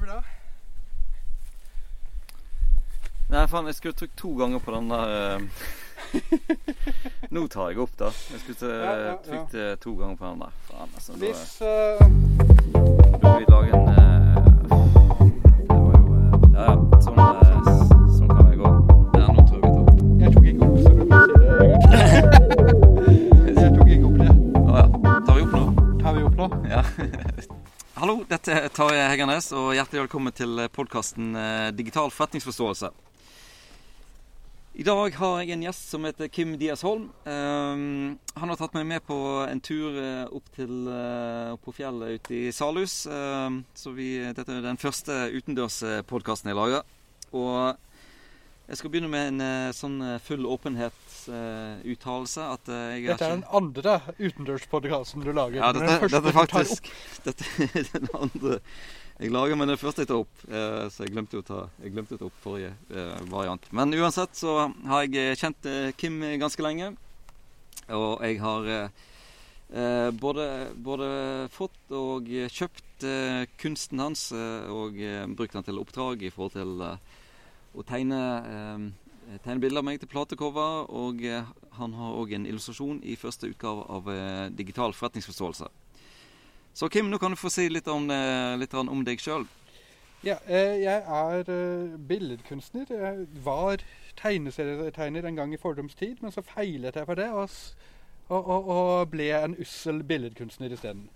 vi da? Nei, faen, jeg skulle trykt to ganger på den der eh, Nå tar jeg opp, da. Jeg skulle til- Ja, ja, trykt ja. to ganger på den der. Faen, altså. Hvis eh, da må vi lage en uh... Det var jo uh... Ja, ja. Sånn, eh, sånn kan det gå. Ja, nå tror jeg opp. Jeg tok ikke opp, så du må si det. Jeg tok ikke opp det. Å ja. Tar vi opp nå? Tar vi opp nå? Ja. Hallo, dette er Tarjei Heggernes, og hjertelig velkommen til podkasten Digital forretningsforståelse. I dag har jeg en gjest som heter Kim Dias Holm. Ehm, han har tatt meg med på en tur eh, opp, til, eh, opp på fjellet ute i Salhus. Ehm, så vi, dette er den første utendørspodkasten jeg lager. Og jeg skal begynne med en eh, sånn full full åpenhetsuttalelse. at eh, jeg Dette er den andre utendørspodkasten du lager. ja, dette, den dette er faktisk Dette er den andre jeg lager, men det er første jeg tar opp. Eh, så jeg glemte, å ta, jeg glemte å ta opp forrige eh, variant. Men uansett så har jeg kjent Kim ganske lenge. Og jeg har både, både fått og kjøpt kunsten hans og brukt den til oppdrag i forhold til å tegne, eh, tegne bilder av meg til platecover. Og eh, han har òg en illustrasjon i første utgave av eh, Digital forretningsforståelse. Så Kim, nå kan du få si litt om, litt om deg sjøl. Ja, jeg er billedkunstner. Jeg var tegneserietegner en gang i fordums tid, men så feilet jeg for det og, og, og, ble en ussel billedkunstner isteden.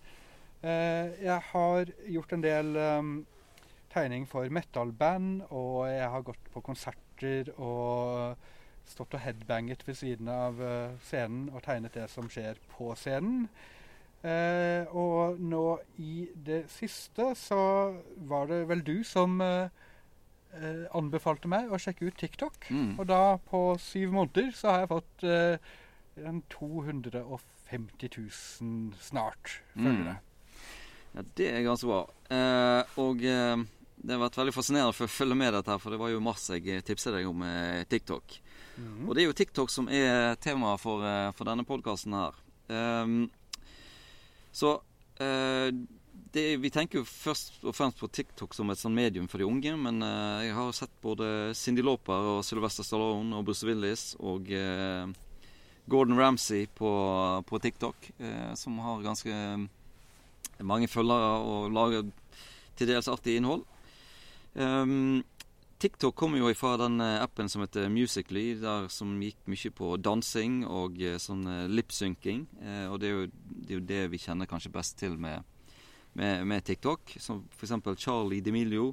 Jeg har gjort en del tegning for metal-band, og jeg har gått på konserter og stått og headbanget ved siden av eh, scenen og tegnet det som skjer på scenen. Eh, og nå i det siste så var det vel du som eh, eh, anbefalte meg å sjekke ut TikTok. Mm. Og da, på syv måneder, så har jeg fått eh, en 250 000 snart følgere. Ja, det er ganske bra. Eh, og det har vært veldig fascinerende for å følge med dette, her, for det var jo masse jeg tipset deg om eh, TikTok. Mhm. Og det er jo TikTok som er temaet for, eh, for denne podkasten her. Um, så uh, det, vi tenker jo først og fremst på TikTok som et sånn medium for de unge, men uh, jeg har sett både Cindy Lauper og Sylvester Stallone og Bruce Willis og uh, Gordon Ramsay på, på TikTok, som har ganske mange følgere og lager til dels artig innhold. Ehm, TikTok kommer jo ifra den eh, appen som heter Musically, der som gikk mye på dansing og eh, sånn eh, lipsynking. Eh, og det er, jo, det er jo det vi kjenner kanskje best til med, med, med TikTok. Som f.eks. Charlie D'Emilio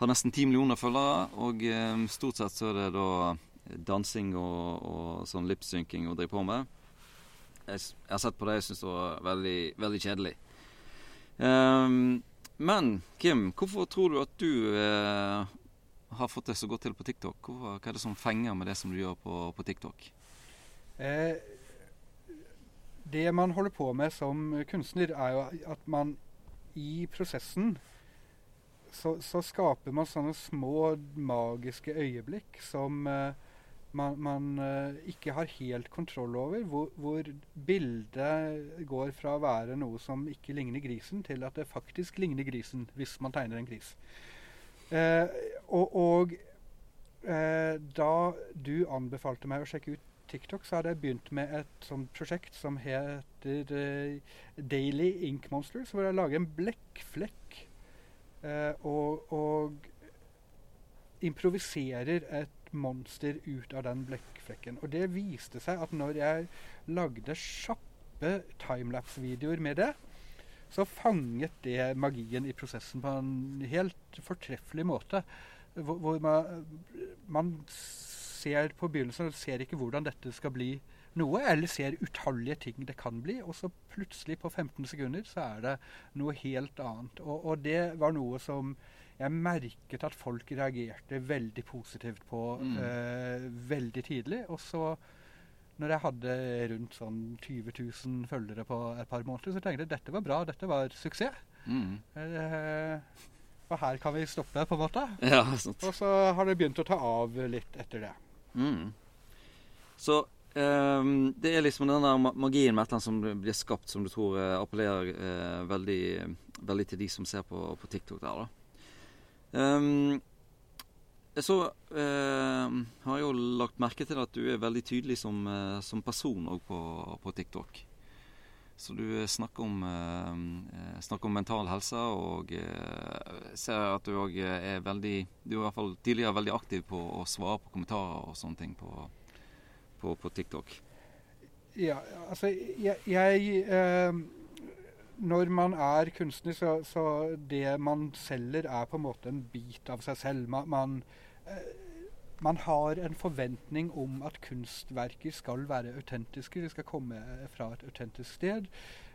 har nesten ti millioner følgere, og eh, stort sett så er det da dansing og, og sånn lipsynking å drive på med. Jeg, jeg har sett på det, jeg syns det var veldig, veldig kjedelig. Ehm, men Kim, hvorfor tror du at du eh, har fått det så godt til på TikTok? Hvorfor, hva er det som fenger med det som du gjør på, på TikTok? Eh, det man holder på med som kunstner, er jo at man i prosessen så, så skaper man sånne små magiske øyeblikk som eh, man, man uh, ikke har helt kontroll over. Hvor, hvor bildet går fra å være noe som ikke ligner grisen, til at det faktisk ligner grisen, hvis man tegner en gris. Uh, og og uh, da du anbefalte meg å sjekke ut TikTok, så hadde jeg begynt med et sånt prosjekt som heter Daily Ink Monsters, hvor jeg lager en blekkflekk og, og improviserer et monster ut av den blekkflekken. Og det viste seg at når jeg lagde kjappe timelapse-videoer med det, så fanget det magien i prosessen på en helt fortreffelig måte. Hvor, hvor man, man ser på begynnelsen og ser ikke hvordan dette skal bli noe, eller ser utallige ting det kan bli, og så plutselig på 15 sekunder så er det noe helt annet. Og, og det var noe som jeg merket at folk reagerte veldig positivt på Mm. uh, veldig tidlig. Og så, når jeg hadde rundt sånn 20 000 følgere på et par måneder, så tenkte jeg dette var bra, dette var suksess. Mm. Uh, og her kan vi stoppe, på en måte. Ja. Og så har det begynt å ta av litt etter det. Mm. Så um, det er liksom den der magien med et eller annet som blir skapt, som du tror eh, appellerer uh, veldig, veldig til de som ser på, på TikTok der, da. Um, så uh, har jeg jo lagt merke til at du er veldig tydelig som, uh, som person òg på, på, TikTok. Så du snakker om, uh, snakker om mental helse, og ser at du òg er veldig Du er i hvert fall tidligere veldig aktiv på å svare på kommentarer og sånne ting på, på, på TikTok. Ja, altså jeg, jeg når man er kunstner, så, så, det man selger, er på en måte en bit av seg selv. Man, man, eh, man har en forventning om at kunstverker skal være autentiske. De skal komme fra et autentisk sted.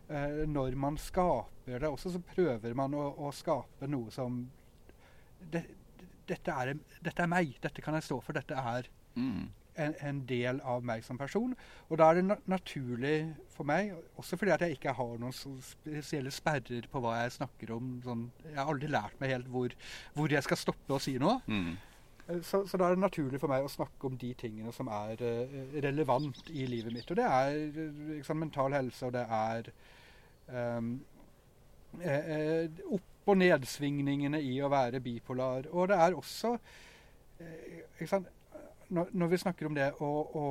Eh, når man skaper det også, så prøver man å, å skape noe som det, dette, er, dette, er, meg. Dette kan jeg stå for. Dette er mm en, en, del av meg som person. Og da er det na naturlig for meg, også fordi at jeg ikke har noen spesielle sperrer på hva jeg snakker om. Sånn, jeg har aldri lært meg helt hvor, hvor jeg skal stoppe å si noe. Mm. Eh, så, så, da er det naturlig for meg å snakke om de tingene som er uh, relevant i livet mitt. Og det er liksom, mental helse, og det er um, eh, opp- og nedsvingningene i å være bipolar. Og det er også uh, når, når, vi snakker om det å, å,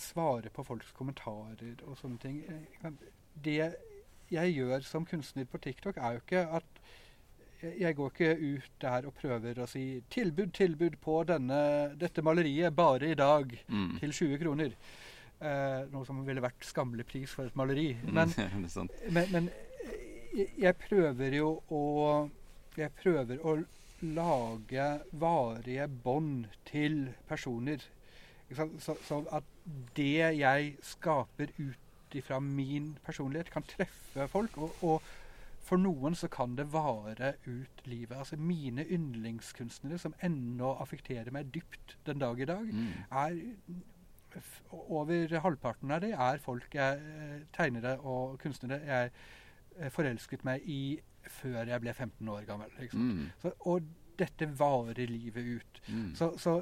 svare på folks kommentarer og sånne ting eh, Det jeg gjør som kunstner på TikTok, er jo ikke at jeg går ikke ut der og prøver å si 'tilbud, tilbud på denne, dette maleriet bare i dag mm. til 20 kroner'. Eh, noe som ville vært skammelig pris for et maleri. Mm, men, mm, men, men jeg prøver jo å Jeg prøver å lage varige bånd til personer. Så, at det jeg skaper ut ifra min personlighet, kan treffe folk. Og, og, for noen så kan det vare ut livet. Altså Mine yndlingskunstnere, som ennå affekterer meg dypt den dag i dag, mm. er over halvparten av det er folk jeg, eh, tegnere og kunstnere jeg eh, forelsket meg i før jeg ble 15 år gammel. Mm. Så, og dette varer livet ut. Mm. Så, så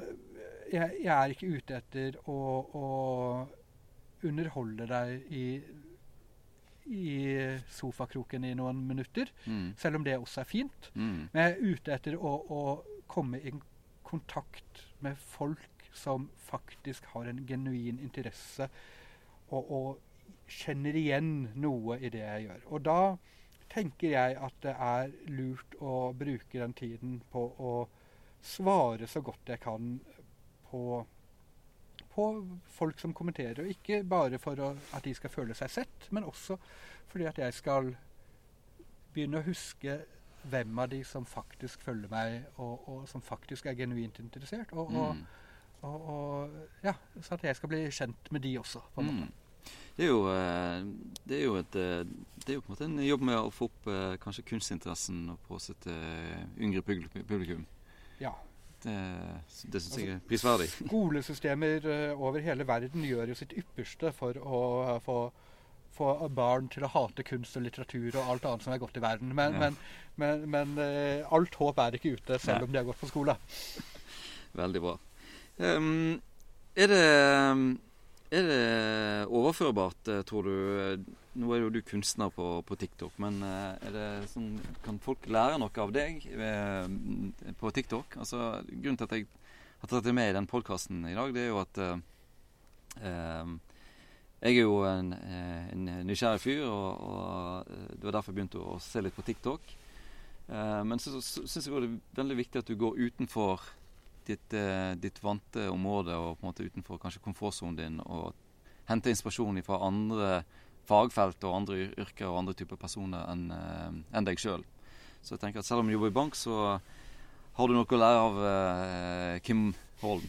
jeg, jeg, er ikke ute etter å, å underholde deg i, i sofakroken i noen minutter, mm. selv om det også er fint. Mm. Men jeg er ute etter å, å komme i kontakt med folk som faktisk har en genuin interesse og, og kjenner igjen noe i det jeg gjør. Og da tenker jeg at det er lurt å bruke den tiden på å svare så godt jeg kan på, på folk som kommenterer. Og ikke bare for å, at de skal føle seg sett, men også fordi at jeg skal begynne å huske hvem av de som faktisk følger meg, og, og som faktisk er genuint interessert. Og, mm. og, og, ja, Så at jeg skal bli kjent med de også. på en måte. Mm. Det er, jo, eh, det, er jo et, eh, det er jo på en måte en jobb med å få opp eh, kanskje kunstinteressen på sitt yngre publikum. Ja. Det, det syns jeg er altså, prisverdig. Skolesystemer over hele verden gjør jo sitt ypperste for å få, få barn til å hate kunst og litteratur og alt annet som er godt i verden. Men, ja. men, men, men alt håp er ikke ute, selv Nei. om de har gått på skole. Veldig bra. Um, er det er det overførbart, eh, tror du? Nå er jo du kunstner på, på TikTok, men eh, sånn, kan folk lære noe av deg eh, på TikTok? Altså, grunnen til at jeg har tatt det med i den podkasten i dag, det er jo at eh, jeg er jo en, en nysgjerrig fyr, og, og, det var derfor jeg begynte å se litt på TikTok. Eh, men så, så syns jeg det er veldig viktig at du går utenfor ditt, eh, ditt, vante område og på en måte utenfor kanskje komfortsonen din, og hente inspirasjon fra andre fagfelt og andre yrker og andre typer personer enn eh, en deg sjøl. Så jeg tenker at selv om du jobber i bank, så har du noe å lære av uh, Kim Holm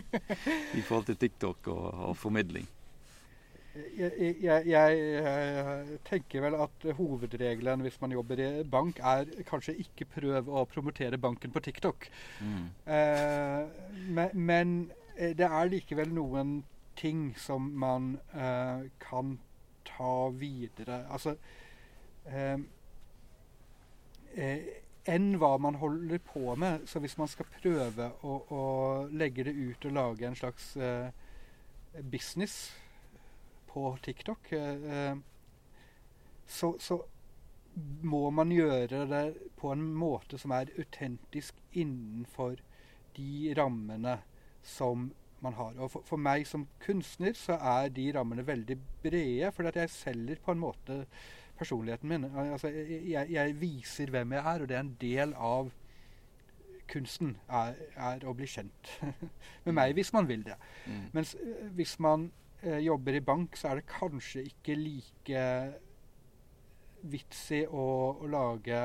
i forhold til TikTok og, og formidling. Jeg, jeg, jeg, tenker vel at hovedregelen hvis man jobber i bank, er kanskje ikke prøv å promotere banken på TikTok. Mm. Eh, men, men, eh, det er likevel noen ting som man eh, kan ta videre. Altså eh, eh, enn hva man holder på med. Så hvis man skal prøve å, å legge det ut og lage en slags eh, business på TikTok, eh, så, så, må man gjøre det på en måte som er autentisk innenfor de rammene som man har. Og for, for, meg som kunstner så er de rammene veldig brede, fordi at jeg selger på en måte personligheten min. Altså, jeg, jeg, viser hvem jeg er, og det er en del av kunsten er, er å bli kjent med meg, hvis man vil det. Mm. Mens eh, hvis man eh, jobber i bank, så er det kanskje ikke like vits i å, å lage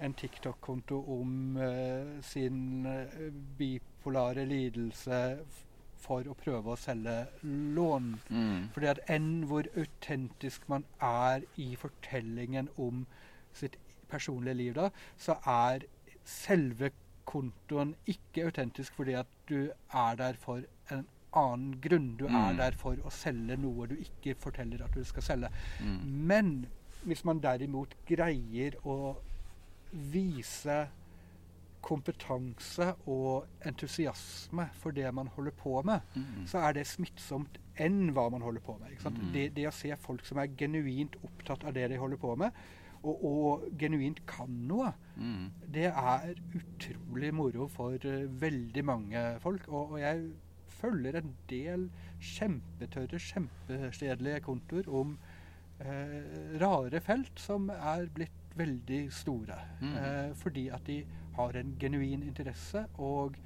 en TikTok-konto om eh, sin uh, bipolare lidelse for å prøve å selge lån. Mm. Fordi at enn hvor autentisk man er i fortellingen om sitt personlige liv da, så er selve kontoen ikke autentisk fordi at du er der for en annen grunn. Du mm. er der for å selge noe du ikke forteller at du skal selge. Mm. Men hvis man derimot greier å vise kompetanse og entusiasme for det man holder på med, mm. så er det smittsomt enn hva man holder på med. Mm. Det, det, å se folk som er genuint opptatt av det de holder på med, og, og genuint kan noe, mm. det er utrolig moro for uh, veldig mange folk. Og, og, jeg følger en del kjempetørre, kjempekjedelige kontoer om eh, rare felt som er blitt veldig store. Uh, fordi at de har en genuin interesse, og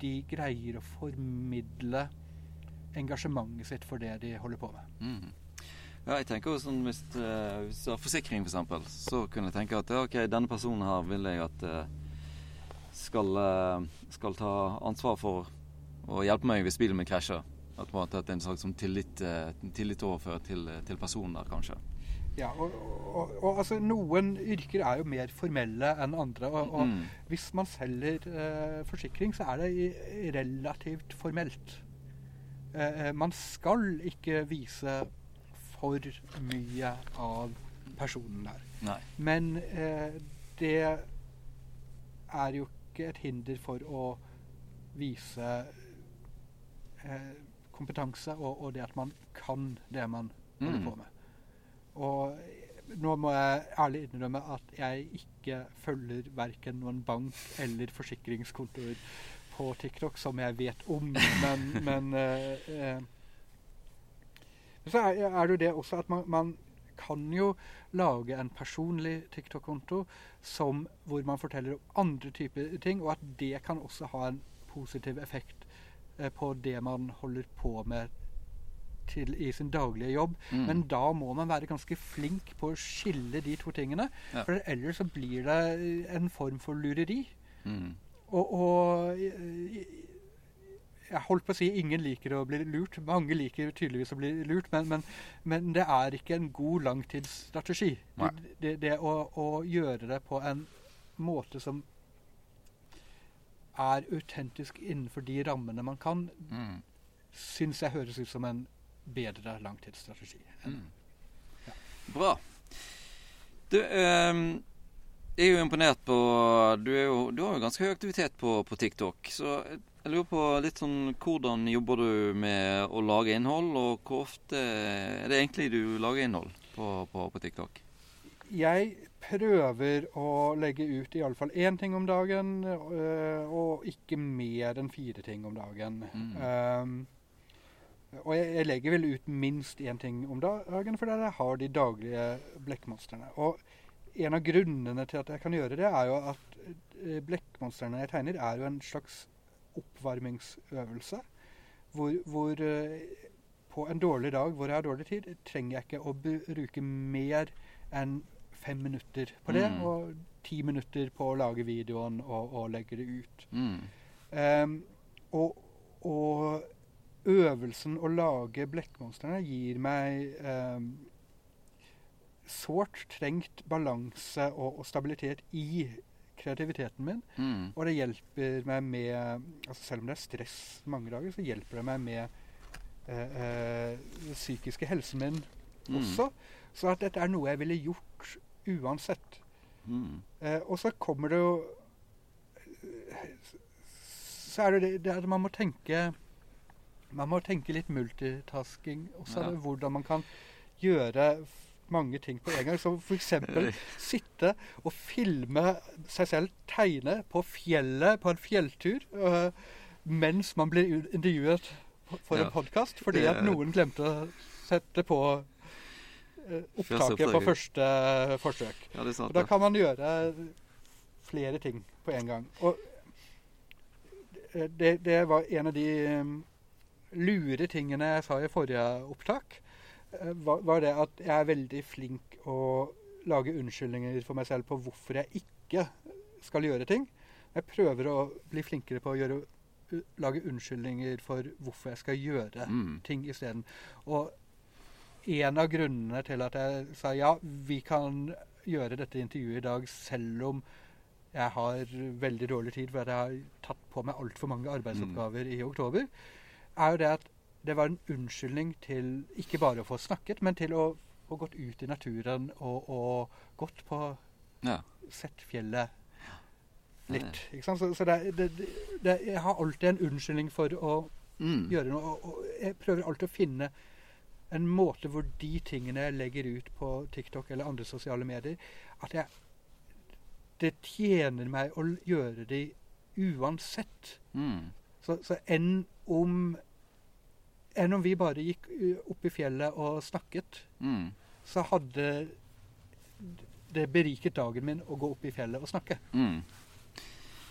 de greier å formidle engasjementet sitt for det de holder på med. Mm. Ja, jeg tenker også sånn Hvis, uh, hvis du har forsikring, f.eks., så kunne jeg tenke at ok, denne personen her vil jeg at uh, skal, uh, skal ta ansvar for å hjelpe meg hvis bilen min krasjer. At, at det er en slags sånn tillit, tillit overført til, til personen der, kanskje. Ja, og, og, og, altså, Noen yrker er jo mer formelle enn andre. Og, og mm. hvis man selger eh, forsikring, så er det relativt formelt. Eh, eh, man skal ikke vise for mye av personen der. Nei. Men eh, det er jo ikke et hinder for å vise eh, kompetanse og, og, det at man kan det man holder mm. på med. Og nå må jeg ærlig innrømme at jeg ikke følger verken noen bank eller forsikringskontoer på TikTok som jeg vet om, men, men eh, eh, Så er, er, det jo det også at man, man kan jo lage en personlig TikTok-konto hvor man forteller om andre typer ting, og at det kan også ha en positiv effekt på det man holder på med til i sin daglige jobb. Mm. Men da må man være ganske flink på å skille de to tingene. Ja. For ellers så blir det en form for lureri. Mm. Og, og, jeg holdt på å si ingen liker å bli lurt. Mange liker tydeligvis å bli lurt, men, men, men det er ikke en god langtidsstrategi. Det, det, det å, å, gjøre det på en måte som er autentisk innenfor de rammene man kan, mm. syns jeg høres ut som en bedre langtidsstrategi. Mm. Ja. Bra. Du, um, jeg er jo imponert på Du, jo, du har jo ganske høy aktivitet på, på, TikTok. Så jeg lurer på litt sånn Hvordan jobber du med å lage innhold, og hvor ofte er det egentlig du lager innhold på, på, på TikTok? Jeg prøver å legge ut iallfall én ting om dagen, øh, og ikke mer enn fire ting om dagen. Mm. Um, og jeg, jeg, legger vel ut minst én ting om dagen, for jeg har de daglige blekkmonstrene. Og en av grunnene til at jeg kan gjøre det, er jo at eh, blekkmonstrene jeg tegner, er jo en slags oppvarmingsøvelse. Hvor, hvor eh, på en dårlig dag hvor jeg har dårlig tid, trenger jeg ikke å bruke mer enn fem minutter på det. Mm. Og ti minutter på å lage videoen og, og legge det ut. Mm. Um, og, og øvelsen å lage blekkmonstrene gir meg um, sårt trengt balanse og, og, stabilitet i kreativiteten min. Mm. Og det hjelper meg med altså Selv om det er stress mange dager, så hjelper det meg med uh, uh, psykiske helsen min mm. også. Så at dette er noe jeg ville gjort uansett. Mm. Eh, og så kommer det jo Så er det det, det at man må tenke man må tenke litt multitasking også. Ja. Hvordan man kan gjøre mange ting på en gang. Som f.eks. sitte og filme seg selv tegne på fjellet på en fjelltur øh, mens man blir intervjuet for ja. en podkast fordi at noen glemte å sette på opptaket på første forsøk. Ja, sant, da kan man gjøre flere ting på en gang. Og det, det var en av de um, lure tingene jeg sa i forrige opptak, uh, var, var, det at jeg er veldig flink å lage unnskyldninger for meg selv på hvorfor jeg ikke skal gjøre ting. Jeg prøver å bli flinkere på å gjøre, lage unnskyldninger for hvorfor jeg skal gjøre mm. ting isteden. Og en av grunnene til at jeg sa ja, vi kan gjøre dette intervjuet i dag selv om jeg har veldig dårlig tid fordi jeg har tatt på meg altfor mange arbeidsoppgaver mm. i oktober, er jo det at det var en unnskyldning til ikke bare å få snakket, men til å få gått ut i naturen og, og gått på ja. Sett fjellet litt. Ikke sant? Så, så det, det, det, jeg har alltid en unnskyldning for å mm. gjøre noe. Og, og, jeg prøver alltid å finne en måte hvor de tingene jeg legger ut på TikTok eller andre sosiale medier, at jeg det tjener meg å gjøre det uansett. Mm. Så, så enn om enn om vi bare gikk opp i fjellet og snakket, mm. så hadde det beriket dagen min å gå opp i fjellet og snakke. Mm.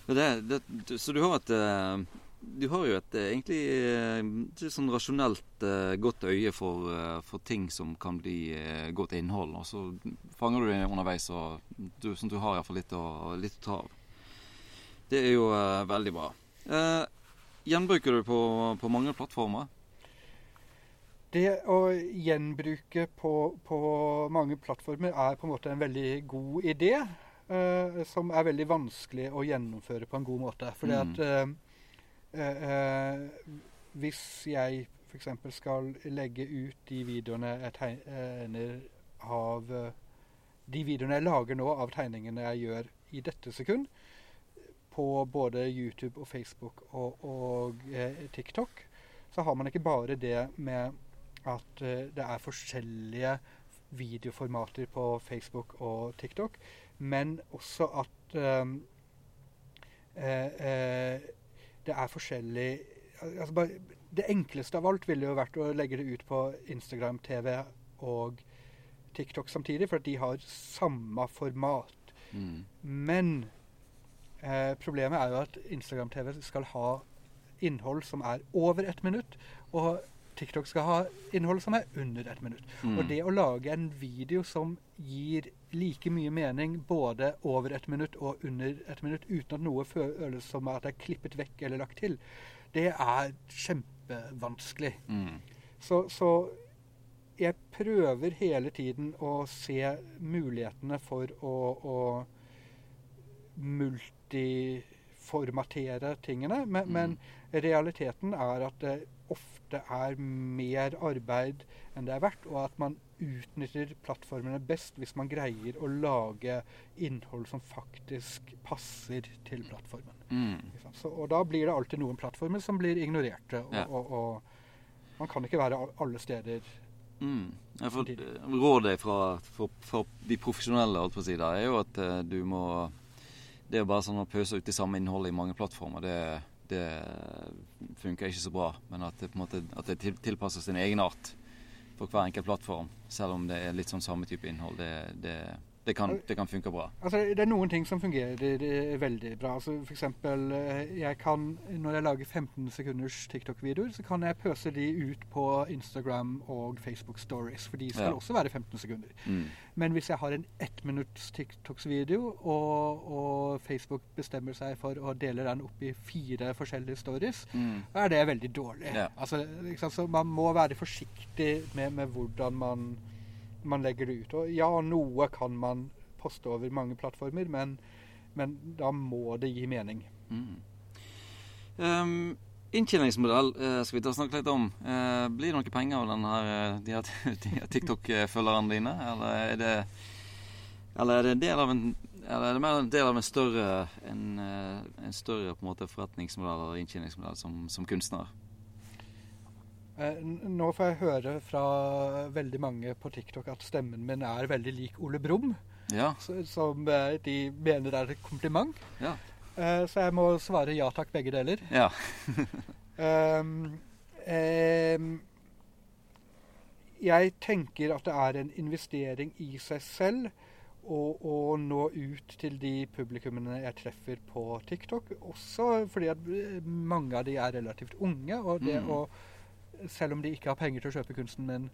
Det, det, så du har et eh, du har jo et eh, egentlig et eh, sånn rasjonelt godt øye for, for, ting som kan bli godt innhold. Og så fanger du det underveis, og du, sånn at du har iallfall litt, litt å ta av. Det er jo uh, veldig bra. Uh, gjenbruker du på, på, mange plattformer? Det å gjenbruke på, på, mange plattformer er på en måte en veldig god idé. Uh, som er veldig vanskelig å gjennomføre på en god måte. Fordi mm. at hvis jeg f.eks. skal legge ut de videoene jeg tegner av De videoene jeg lager nå av tegningene jeg gjør i dette sekund, på både YouTube og Facebook og, og eh, TikTok, så har man ikke bare det med at eh, det er forskjellige videoformater på Facebook og TikTok, men også at eh, det er forskjellig altså bare, Det enkleste av alt ville jo vært å legge det ut på Instagram, TV og TikTok samtidig, for at de har samme format. Mm. Men eh, problemet er jo at Instagram-TV skal ha innhold som er over ett minutt. og TikTok skal ha innhold som er under ett minutt. Mm. Og det å lage en video som gir like mye mening både over et minutt og under et minutt, uten at noe føles som at det er klippet vekk eller lagt til, det er kjempevanskelig. Mm. Så, så jeg prøver hele tiden å se mulighetene for å, å multiformatere tingene. Men, mm. men, realiteten er at det ofte er mer arbeid enn det er verdt, og at man utnytter plattformene best hvis man greier å lage innhold som faktisk passer til plattformen. Mm. Så, og da blir det alltid noen plattformer som blir ignorerte, og, ja. og, og, man kan ikke være alle steder. Mm. For, rådet fra, fra, fra, de profesjonelle alt på si, er jo at uh, du må Det er bare sånn å pøse ut det samme innholdet i mange plattformer. det det funker ikke så bra. Men at det, på en måte, at det tilpasser sin egenart for hver enkelt plattform. Selv om det er litt sånn samme type innhold. Det, det, det kan, det kan, funke bra. Altså, det er noen ting som fungerer veldig bra. Altså, for eksempel, eh, jeg kan, når jeg lager 15 sekunders TikTok-videoer, så kan jeg pøse de ut på Instagram og Facebook Stories. For de skal ja. også være 15 sekunder. Mm. Men hvis jeg har en ettminutts TikToks-video, og, og, Facebook bestemmer seg for å dele den opp i fire forskjellige stories, mm. er det veldig dårlig. Ja. Altså, så man må være forsiktig med, med hvordan man man legger det ut. Og ja, noe kan man poste over mange plattformer, men, men da må det gi mening. Mm. Um, inntjeningsmodell uh, skal vi ta snakke litt om. Uh, blir det noe penger av denne, uh, de her, TikTok-følgerne dine, eller er det eller er det, en, eller er det mer en del av en større, en, en større forretningsmodell eller inntjeningsmodell som, som kunstner? Eh, nå får jeg høre fra veldig mange på TikTok at stemmen min er veldig lik Ole Brumm. Ja. Som eh, de mener er et kompliment. Ja. Eh, så jeg må svare ja takk, begge deler. Ja. um, um, jeg tenker at det er en investering i seg selv å nå ut til de publikummene jeg treffer på TikTok. Også fordi at mange av de er relativt unge. og det mm. å selv om de ikke har penger til å kjøpe kunsten min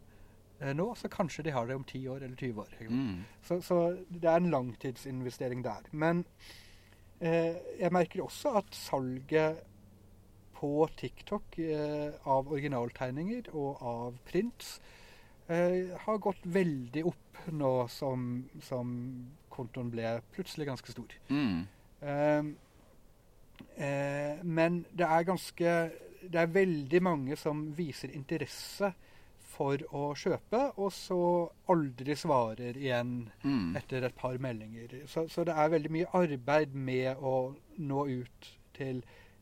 eh, nå, så kanskje de har det om 10 år eller 20 år. Mm. Så, så, det er en langtidsinvestering der. Men eh, jeg merker også at salget på TikTok eh, av originaltegninger og av prints eh, har gått veldig opp nå som, som, kontoen ble plutselig ganske stor. Mm. Eh, eh, men det er ganske det er veldig mange som viser interesse for å kjøpe, og så aldri svarer igjen mm. etter et par meldinger. Så, så, det er veldig mye arbeid med å nå ut til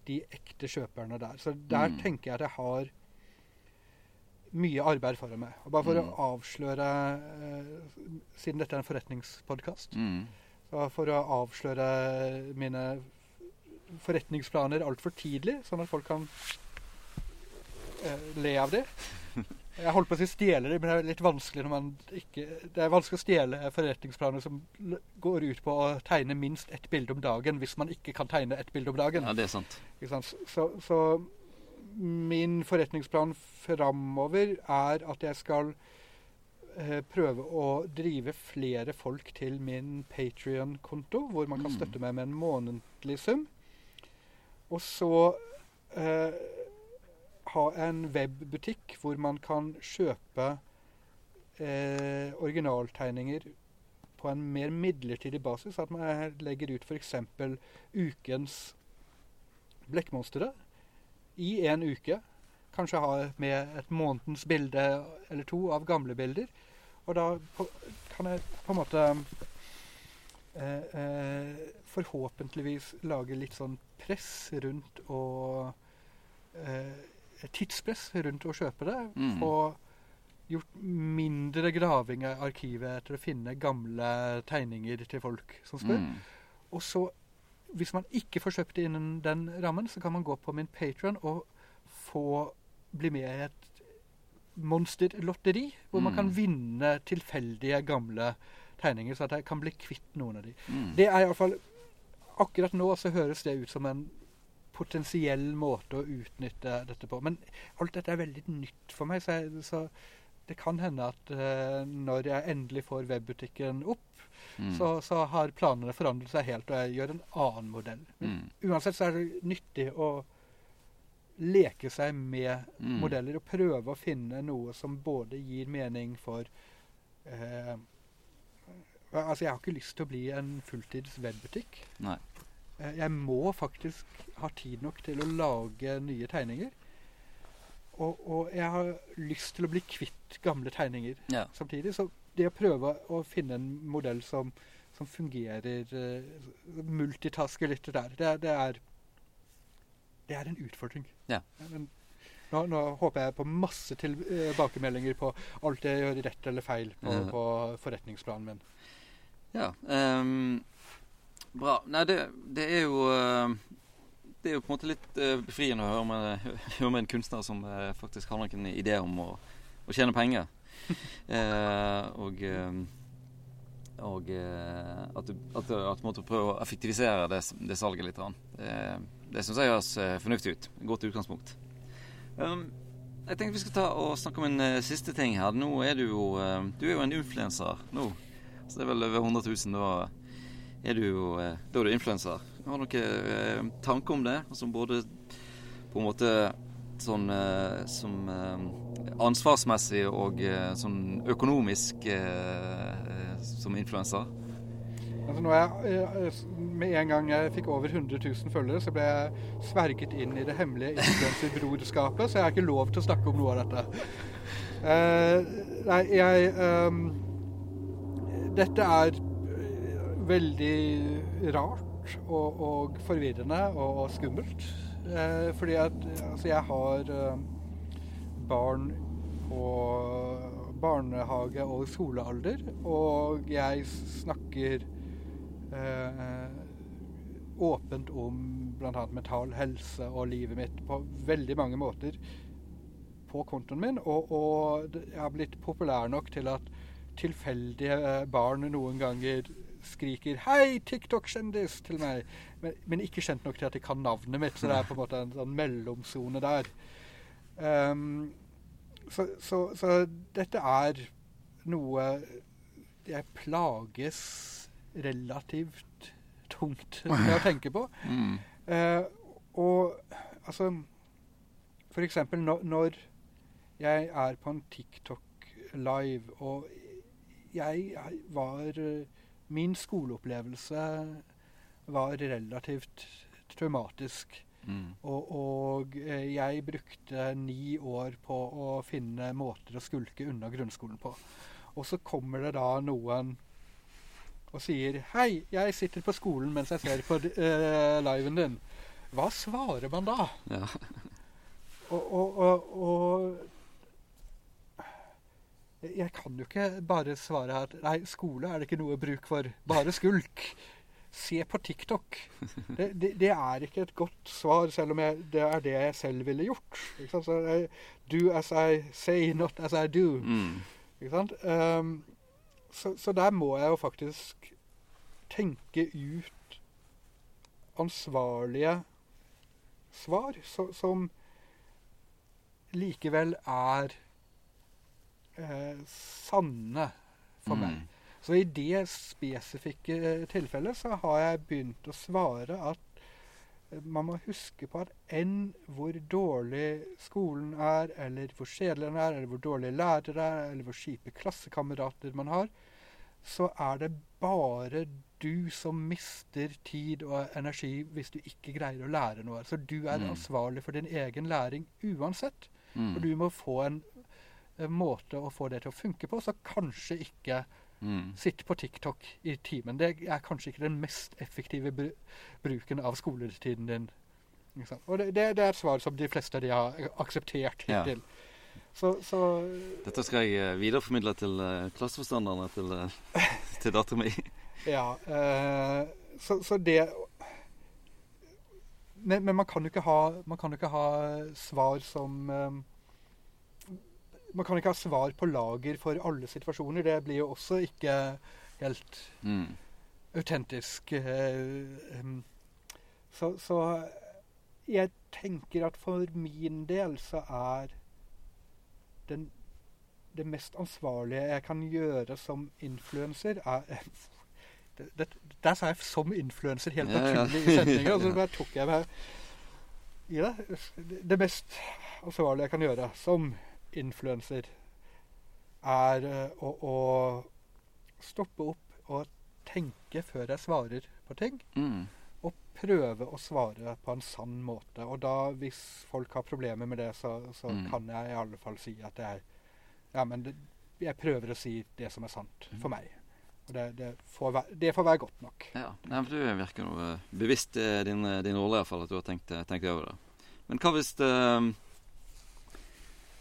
de ekte kjøperne der. Så der mm. tenker jeg at jeg har mye arbeid foran meg. Og bare for mm. å avsløre eh, Siden dette er en forretningspodkast, mm. for å avsløre mine forretningsplaner altfor tidlig, sånn at folk kan le av det. Jeg holdt på å si stjele det, men det er litt vanskelig når man ikke Det er vanskelig å stjele forretningsplaner som går ut på å tegne minst ett bilde om dagen hvis man ikke kan tegne ett bilde om dagen. Ja, det er sant. sant? Så, så, min forretningsplan framover er at jeg skal eh, prøve å drive flere folk til min Patrion-konto, hvor man kan mm. støtte meg med en månedlig sum. Og så eh, ha en webbutikk hvor man kan kjøpe eh, originaltegninger på en mer midlertidig basis. At man legger ut f.eks. ukens blekkmonstre i en uke. Kanskje ha med et månedens bilde eller to av gamle bilder. Og da kan jeg på en måte eh, eh, forhåpentligvis lage litt sånn press rundt og eh, tidspress rundt å kjøpe det. Mm. Og gjort mindre graving av arkivet etter å finne gamle tegninger til folk som spør. Mm. Og så, hvis man ikke får kjøpt det innen den rammen, så kan man gå på min Patron og få bli med i et monsterlotteri, hvor mm. man kan vinne tilfeldige gamle tegninger, så at jeg kan bli kvitt noen av de. Mm. Det er iallfall Akkurat nå så høres det ut som en potensiell måte å utnytte dette på. Men alt dette er veldig nytt for meg, så, jeg, så det kan hende at uh, når jeg endelig får webbutikken opp, mm. så, så, har planene forandret seg helt, og jeg gjør en annen modell. Men mm. uansett så er det nyttig å leke seg med mm. modeller og prøve å finne noe som både gir mening for uh, Altså, jeg har ikke lyst til å bli en fulltids webbutikk. Nei. Eh, jeg må faktisk ha tid nok til å lage nye tegninger. Og, og jeg har lyst til å bli kvitt gamle tegninger ja. samtidig. Så det å prøve å finne en modell som, som fungerer uh, Multitasker litt der, det, det, er, det er en utfordring. Ja. Men, nå, nå, håper jeg på masse tilbakemeldinger på alt jeg gjør rett eller feil på, på forretningsplanen min. Ja. Um Bra. Nei, det, det, er jo eh, Det er jo på en måte litt eh, befriende å høre med, høre med en kunstner som eh, faktisk har noen idé om å, å tjene penger. eh, og og at du, at, du, at du måtte prøve å effektivisere det, det salget litt. Det, det syns jeg høres fornuftig ut. Godt utgangspunkt. Um, jeg tenkte vi skal ta og snakke om en uh, siste ting her. Nå er du jo uh, Du er jo en influenser nå. Så det er vel over 100 000 da er du jo eh, Da er du influenser. Har du noen eh, tanker om det? Som både på en måte sånn eh, som ansvarsmessig og sånn økonomisk som influenser? Altså jeg, med en gang jeg fikk over 100 000 følgere, så ble jeg sverget inn i det hemmelige influenserbroderskapet, så jeg har ikke lov til å snakke om noe av dette. Uh, nei, jeg um, Dette er veldig rart og, og forvirrende og, og skummelt. Eh, fordi at altså jeg har eh, barn på barnehage- og skolealder, og jeg snakker eh, åpent om bl.a. mental helse og livet mitt på veldig mange måter på kontoen min. Og, og jeg har blitt populær nok til at tilfeldige barn noen ganger skriker 'Hei, TikTok-kjendis!' til meg. Men, men, ikke kjent nok til at de kan navnet mitt, så det er på en måte en sånn mellomsone der. Um, så, så, så, dette er noe jeg plages relativt tungt med å tenke på. Mm. Uh, og altså eksempel når, når jeg er på en TikTok live, og jeg var Min skoleopplevelse var relativt traumatisk. Mm. Og, og, eh, jeg brukte ni år på å finne måter å skulke unna grunnskolen på. Og så kommer det da noen og sier 'Hei, jeg sitter på skolen mens jeg ser på uh, liven din'. Hva svarer man da? Ja. og, og, og, og jeg kan jo ikke bare svare at nei, skole er det ikke noe bruk for. Bare skulk. Se på TikTok. Det, det, det er ikke et godt svar, selv om jeg, det er det jeg selv ville gjort. Så jeg, do as I say, not as I do. Mm. Um, så, så, der må jeg jo faktisk tenke ut ansvarlige svar så, som likevel er eh, sanne for mm. meg. Så i det spesifikke eh, tilfellet så har jeg begynt å svare at eh, man må huske på at enn hvor dårlig skolen er, eller hvor kjedelig den er, eller hvor dårlige lærere er, eller hvor kjipe klassekamerater man har, så er det bare du som mister tid og energi hvis du ikke greier å lære noe. Så du er mm. ansvarlig for din egen læring uansett. Mm. Og du må få en måte å få det til å funke på, så kanskje ikke mm. sitte på TikTok i timen. Det er kanskje ikke den mest effektive br bruken av skoletiden din. Og det, det, det, er et svar som de fleste de har akseptert hittil. Ja. Så, så, Dette skal jeg eh, videreformidle til uh, klasseforstanderne til, uh, til dattera mi. ja. Uh, så, så, det men, men, man kan ha, man kan jo ikke ha svar som um, man kan ikke ha svar på lager for alle situasjoner. Det blir jo også ikke helt mm. autentisk. Eh, så, så, jeg tenker at for min del så er den, det mest ansvarlige jeg kan gjøre som influenser, er det, det, Der sa jeg 'som influenser' helt ja, naturlig ja. i setninga. Så bare tok jeg meg i det. Det mest ansvarlige jeg kan gjøre som influenser, er uh, å, å, stoppe opp og tenke før jeg svarer på ting. Mm. Og prøve å svare på en sann måte. Og da, hvis folk har problemer med det, så, så mm. kan jeg i alle fall si at det er Ja, men det, jeg prøver å si det som er sant mm. for meg. Og det, det, får være, det, får være, godt nok. Ja, Nei, for Du virker noe bevisst din, din rolle, iallfall, at du har tenkt, tenkt over det. Men hva hvis det,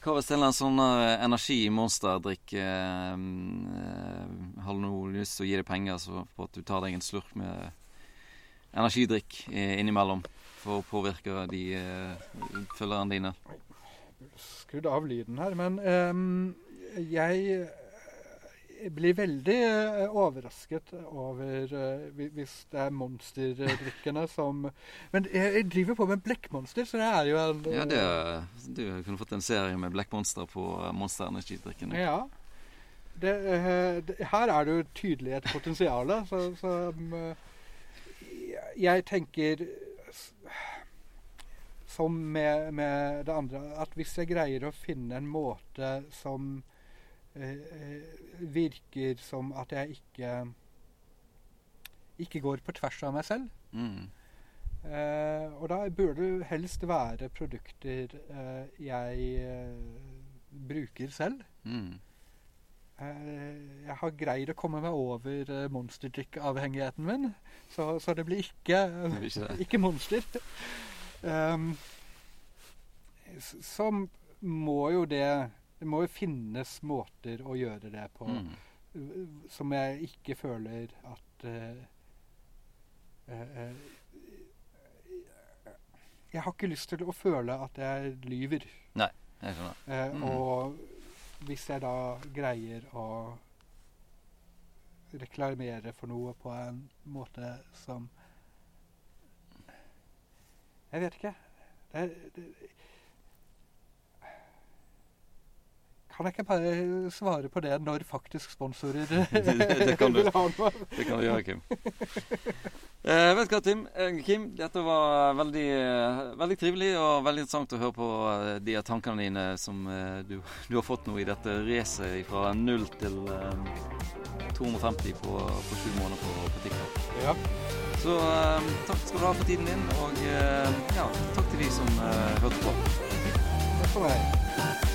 hva hvis en sånn uh, energimonsterdrikk eh, uh, har noe lyst til å gi deg penger så på at du tar deg en slurk med energidrikk innimellom for å påvirke de eh, følgerne dine? Skrudd av lyden her, men um, jeg blir veldig uh, overrasket over uh, hvis det er monsterdrikkene som Men jeg, driver på med blekkmonster, så det er jo en Ja, det, du kunne fått en serie med blekkmonster på Monster Energy-drikkene. Ja. Det, her er det jo tydelig et potensial. Så, så um, jeg tenker som med, med, det andre, at hvis jeg greier å finne en måte som Eh, virker som at jeg ikke ikke går på tvers av meg selv. Mm. Eh, og da burde det helst være produkter eh, jeg eh, bruker selv. Mm. Eh, jeg har greid å komme meg over uh, monsterdrikkeavhengigheten min, så, så, det blir ikke, ikke, ikke monster. um, så må jo det Det må jo finnes måter å gjøre det på Mm. som jeg ikke føler at uh, uh, Jeg har ikke lyst til å føle at jeg lyver. Nei, Jeg skjønner. Mm. Og hvis jeg da greier å reklamere for noe på en måte som Jeg vet ikke. Det, det, kan jeg ikke bare svare på det når faktisk sponsorer det kan du. Det kan du gjøre, Kim. Eh, vet du hva, Tim? Eh, Kim, dette var veldig, eh, veldig trivelig og veldig interessant å høre på eh, de tankene dine som du, du har fått nå i dette racet fra null til um, 250 på, på sju måneder på, på TikTok. Ja. Så um, takk skal du ha for tiden din, og uh, ja, takk til de som uh, hørte på. Takk for meg.